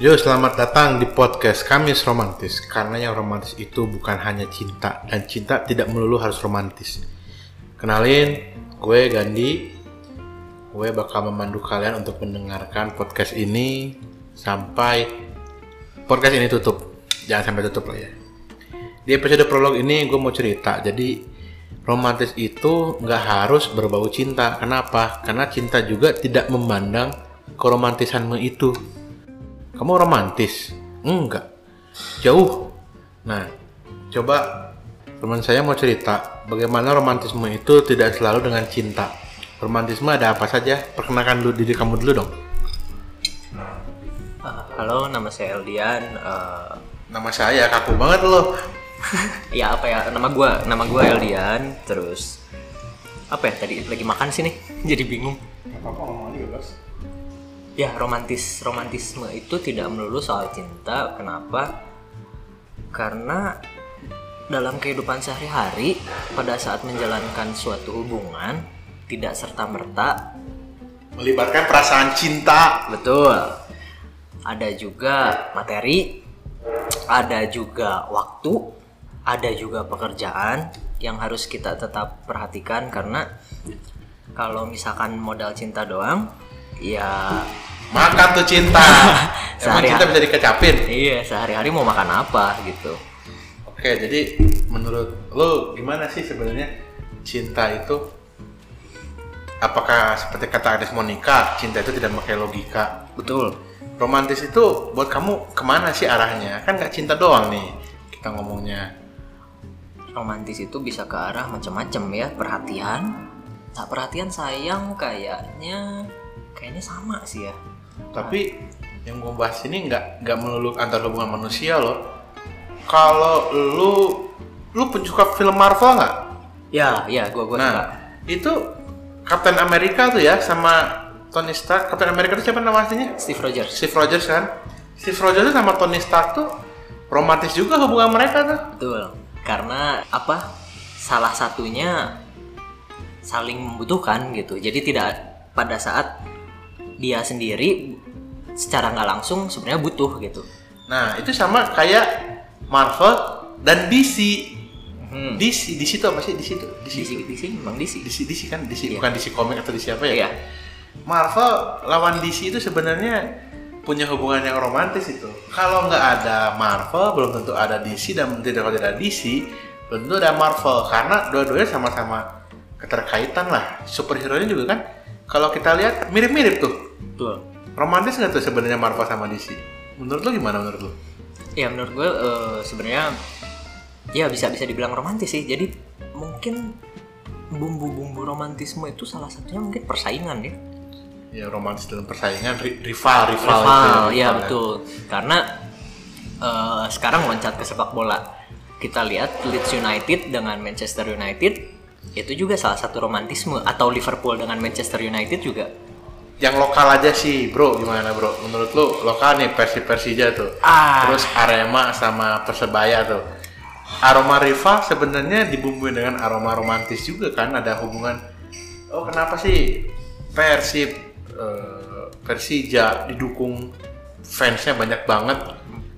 Yo, selamat datang di podcast Kamis Romantis. Karena yang romantis itu bukan hanya cinta dan cinta tidak melulu harus romantis. Kenalin, gue Gandhi. Gue bakal memandu kalian untuk mendengarkan podcast ini sampai podcast ini tutup. Jangan sampai tutup lah ya. Di episode prolog ini gue mau cerita. Jadi romantis itu nggak harus berbau cinta. Kenapa? Karena cinta juga tidak memandang keromantisanmu itu kamu romantis? Enggak. Jauh. Nah, coba teman saya mau cerita bagaimana romantisme itu tidak selalu dengan cinta. Romantisme ada apa saja? Perkenalkan dulu diri kamu dulu dong. Uh, halo, nama saya Eldian. Uh, Nama saya kaku banget loh. ya apa ya? Nama gua, nama gua Eldian. Terus apa ya? Tadi lagi makan sih nih, jadi bingung. apa-apa ngomong aja bebas. Ya, romantis romantisme itu tidak melulu soal cinta. Kenapa? Karena dalam kehidupan sehari-hari pada saat menjalankan suatu hubungan tidak serta merta Melibatkan perasaan cinta. betul. Ada juga materi, ada juga waktu, ada juga pekerjaan yang harus kita tetap perhatikan karena kalau misalkan modal cinta doang ya Makan tuh cinta. Emang cinta bisa dikecapin. iya sehari-hari mau makan apa gitu Oke, jadi menurut lo gimana sih sebenarnya cinta itu? Apakah seperti kata Agnes Monica, cinta itu tidak pakai logika? betul Romantis itu buat kamu ke mana sih arahnya? Kan nggak cinta doang nih kita ngomongnya. romantis itu bisa ke arah macam-macam ya perhatian tak perhatian sayang kayaknya kayaknya sama sih ya Tapi yang gue bahas ini nggak nggak melulu antar hubungan manusia loh. Kalau lu lu pencuka film Marvel nggak? ya ya gua gua suka. Nah, itu Captain America tuh ya sama Tony Stark. Captain America itu siapa nama aslinya? Steve Rogers Steve Rogers kan? Steve Rogers sama Tony Stark tuh romantis juga hubungan mereka tuh. betul karena apa salah satunya saling membutuhkan gitu jadi tidak pada saat dia sendiri secara nggak langsung sebenarnya butuh gitu Nah, itu sama kayak Marvel dan DC. hmm. DC, DC itu apa sih? DC itu DC. DC DC memang DC DC, DC kan DC Iya. bukan DC komik atau DC apa ya? Iya. Marvel lawan DC itu sebenarnya punya hubungan yang romantis itu. Kalau nggak ada Marvel, belum tentu ada DC dan tidak kalau tidak ada DC, belum tentu ada Marvel karena dua-duanya sama-sama keterkaitan lah. Superhero-nya juga kan kalau kita lihat mirip-mirip tuh. Betul Romantis nggak tuh sebenarnya Marvel sama DC? Menurut lo gimana menurut lo? ya menurut gue eh, sebenarnya ya bisa bisa dibilang romantis sih jadi mungkin bumbu-bumbu romantisme itu salah satunya mungkin persaingan ya Ya romantis dalam persaingan, ri- rival, rival, rival, itu ya rival kan. betul karena eh, sekarang loncat ke sepak bola kita lihat Leeds United dengan Manchester United itu juga salah satu romantisme atau Liverpool dengan Manchester United juga Yang lokal aja sih, bro. Gimana, bro? Menurut lu lokal nih Persi Persija tuh. Ah. Terus Arema sama Persebaya tuh. Aroma rival sebenarnya dibumbui dengan aroma romantis juga kan ada hubungan. Oh, kenapa sih Persib eh, Persija didukung fansnya banyak banget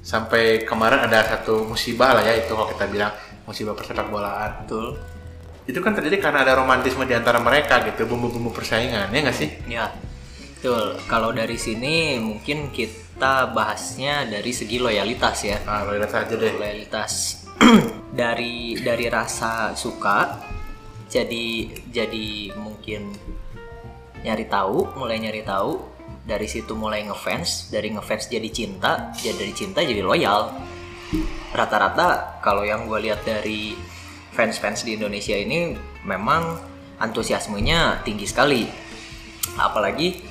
sampai kemarin ada satu musibah lah ya itu kalau kita bilang musibah persepak bolaan betul itu kan terjadi karena ada romantisme di antara mereka gitu bumbu-bumbu persaingan ya nggak sih ya betul. Kalau dari sini mungkin kita bahasnya dari segi loyalitas ya. Ah loyalitas aja deh. Loyalitas. Dari dari rasa suka jadi jadi mungkin nyari tahu mulai nyari tahu. Dari situ mulai ngefans dari ngefans jadi cinta jadi dari cinta jadi loyal. Rata-rata kalau yang gue lihat dari fans-fans di Indonesia ini memang antusiasmenya tinggi sekali. Apalagi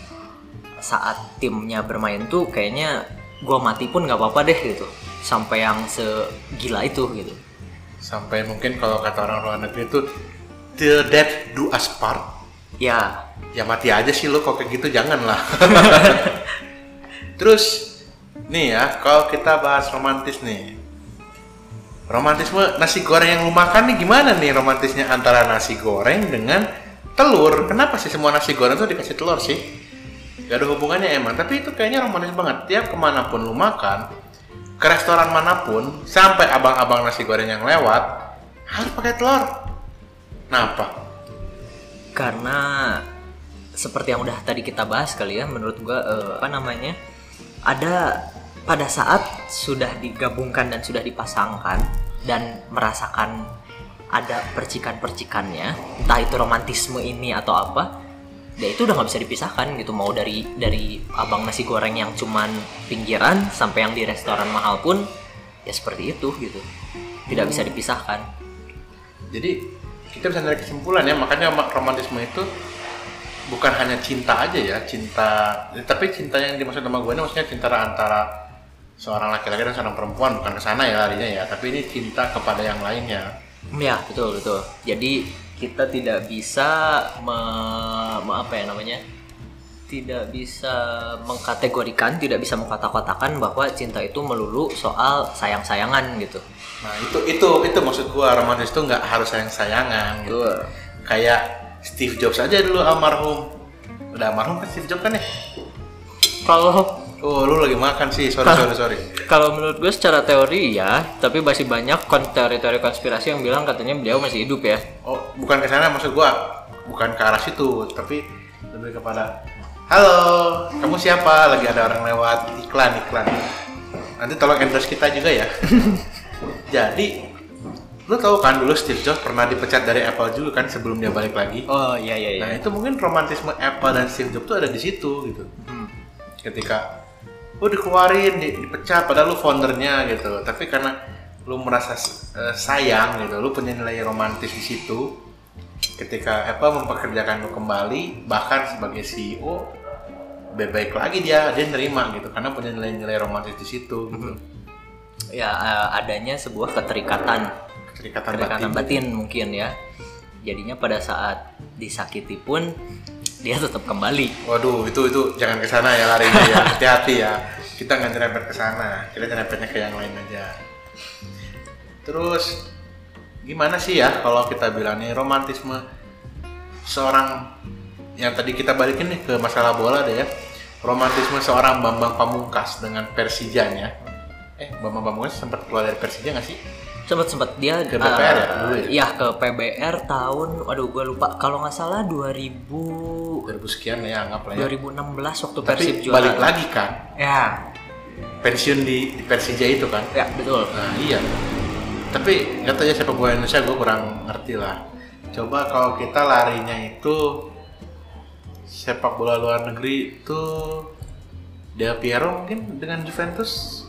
saat timnya bermain tuh kayaknya gue mati pun nggak apa-apa deh gitu. Sampai yang segila itu gitu. Sampai mungkin kalau kata orang luar negeri itu till death do us part. Ya. Ya mati aja sih lo kok kayak gitu jangan lah terus nih ya kalau kita bahas romantis nih. Romantisme nasi goreng yang lu makan nih gimana nih romantisnya antara nasi goreng dengan telur? Kenapa sih semua nasi goreng tuh dikasih telur sih Gak ada hubungannya emang, tapi itu kayaknya romantis banget. Tiap ke mana pun lu makan, ke restoran mana pun, sampai abang-abang nasi goreng yang lewat, harus pakai telur. Kenapa? karena seperti yang udah tadi kita bahas kali ya menurut gua eh, apa namanya ada pada saat sudah digabungkan dan sudah dipasangkan dan merasakan ada percikan-percikannya entah itu romantisme ini atau apa ya itu udah nggak bisa dipisahkan gitu. Mau dari dari abang nasi goreng yang cuman pinggiran sampai yang di restoran mahal pun ya seperti itu gitu. Tidak bisa dipisahkan. Jadi kita bisa narik kesimpulan ya, makanya ma- romantisme itu bukan hanya cinta aja ya, cinta, eh, tapi cinta yang dimaksud sama gue ini maksudnya cinta antara seorang laki-laki dan seorang perempuan, bukan ke sana ya larinya ya, tapi ini cinta kepada yang lainnya. Ya betul betul. Jadi kita tidak bisa me, me- apa ya namanya? Tidak bisa mengkategorikan, tidak bisa mengkotak-kotakan bahwa cinta itu melulu soal sayang-sayangan gitu. Nah itu itu itu maksud gue romantis itu nggak harus sayang sayangan gitu. Kayak Steve Jobs aja dulu almarhum, udah almarhum kan Steve Jobs kan ya? Kalau Oh lu lagi makan sih, sorry sorry sorry. kalau menurut gue secara teori ya, tapi masih banyak teori-teori konspirasi yang bilang katanya beliau masih hidup ya. Oh, bukan ke sana maksud gua. Bukan ke arah situ, tapi lebih kepada Halo, kamu siapa? Lagi ada orang lewat iklan iklan. Nanti tolong endorse kita juga ya. Jadi, lu tahu kan dulu Steve Jobs pernah dipecat dari Apple juga kan sebelum dia balik lagi. Oh iya iya Nah itu mungkin romantisme Apple dan Steve Jobs tuh ada di situ gitu. Ketika lu dikeluarin, di- dipecat, padahal lu foundernya gitu. Tapi karena lu merasa eh, sayang gitu, lu punya nilai romantis di situ. Ketika Apple mempekerjakan lu kembali, bahkan sebagai CEO, baik lagi dia, dia nerima gitu, karena punya nilai-nilai romantis di situ. Gitu. Ya eh, adanya sebuah keterikatan Keterikatan kedekatan batin. batin mungkin ya jadinya pada saat disakiti pun dia tetap kembali Waduh, itu itu jangan ke sana ya larinya ya. Hati-hati ya. Kita nggak nyerempet ke sana. Kita nyerempetnya ke yang lain aja. Terus gimana sih ya kalau kita bilang nih romantisme seorang yang tadi kita balikin nih ke masalah bola deh ya. Romantisme seorang Bambang Pamungkas dengan Persijanya. Eh, Bambang Pamungkas sempat keluar dari Persija nggak sih? sempat sempat dia Ke PBR ya, eh, dulu ya? iya, ke PBR tahun waduh gue lupa kalau nggak salah 2000 2000 sekian ya anggap lah ya. 2016 waktu Tapi Persib juara balik lagi kan, ya pensiun di, di Persija itu kan. ya betul Nah iya. Tapi nggak tahu ya sepak bola Indonesia gue kurang ngerti lah. Coba kalau kita larinya itu sepak bola luar negeri itu Del Piero mungkin dengan Juventus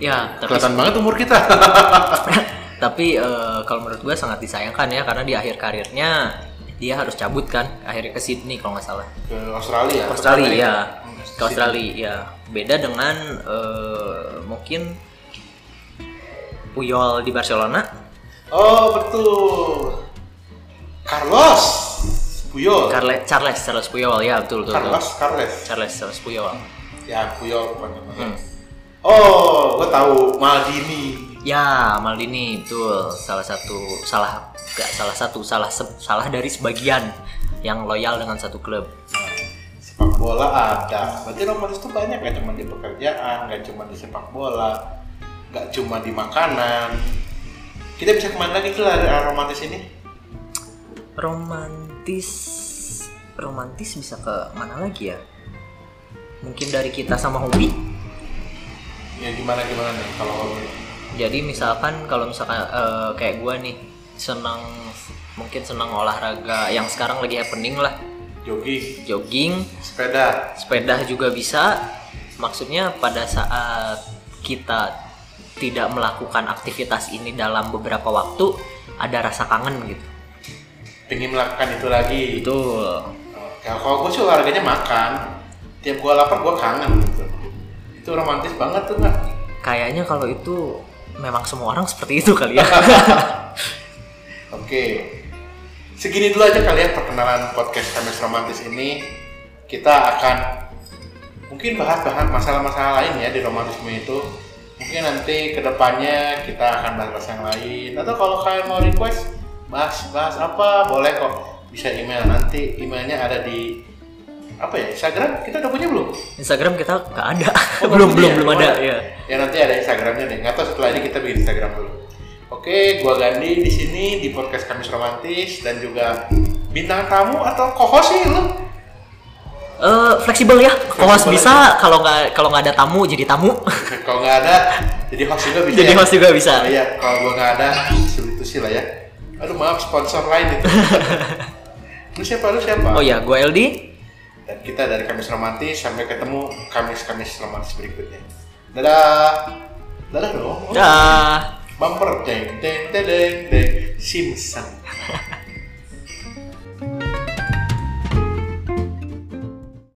ya tapi kelihatan banget umur kita. tapi eh, kalau menurut gue sangat disayangkan ya karena di akhir karirnya dia harus cabut kan akhirnya ke Sydney kalau nggak salah ke Australia. Australia Amerika. ya ke Australia ya beda dengan eh, mungkin Puyol di Barcelona Oh betul. Carlos Puyol. Carles Charles Charles Puyol ya betul betul, betul. Carlos Carles. Charles Charles Puyol Ya Puyol pokoknya. Hmm. Oh, gue tahu Maldini. ya Maldini betul salah satu salah gak salah satu salah se- salah dari sebagian yang loyal dengan satu klub sepak bola ada berarti romantis itu banyak gak cuma di pekerjaan gak cuma di sepak bola gak cuma di makanan. Kita bisa ke mana lagi tuh dari romantis ini? Romantis. Romantis bisa ke mana lagi ya? Mungkin dari kita sama hobi. Ya gimana gimana nih kalau hobi? jadi misalkan kalau misalkan eh, kayak gua nih senang mungkin senang olahraga yang sekarang lagi happening lah. Jogging. Jogging. Sepeda. Sepeda juga bisa. Maksudnya pada saat kita tidak melakukan aktivitas ini dalam beberapa waktu ada rasa kangen gitu. Pengen melakukan itu lagi. Betul. Ya, kalau gue sih olahraganya makan. Tiap gue lapar gue kangen gitu. Itu romantis banget tuh nggak kayaknya kalau itu memang semua orang seperti itu kali ya. Oke, segini dulu aja kalian perkenalan podcast Kamis Romantis ini. Kita akan mungkin bahas-bahas masalah-masalah lain ya di romantisme itu. Mungkin nanti ke depannya kita akan bahas-bahas yang lain. Atau kalau kalian mau request bahas-bahas apa, boleh kok. Bisa email. Nanti emailnya ada di apa ya Instagram? Kita udah punya belum? Instagram kita nggak ada. Oh, belum belum ya? belum ada ya ya nanti ada Instagramnya deh. Nggak tahu setelah ini kita bikin Instagram dulu. Oke gua Gandhi di sini di podcast Kamis Romantis dan juga bintang tamu atau co-host sih lu Eh, fleksibel ya. Host Fleksibel bisa kalau nggak kalau nggak ada tamu jadi tamu. Kalau nggak ada jadi host juga bisa jadi ya? host juga bisa. Oh, iya kalau gua nggak ada itu sih lah ya. Aduh maaf sponsor lain itu. Lu siapa? Lu siapa? Oh ya gue LD dan kita dari Kamis Romantis sampai ketemu Kamis-Kamis Romantis berikutnya. Dadah. Dadah dong. Dah bumper deng deng deng deng deng. Simpson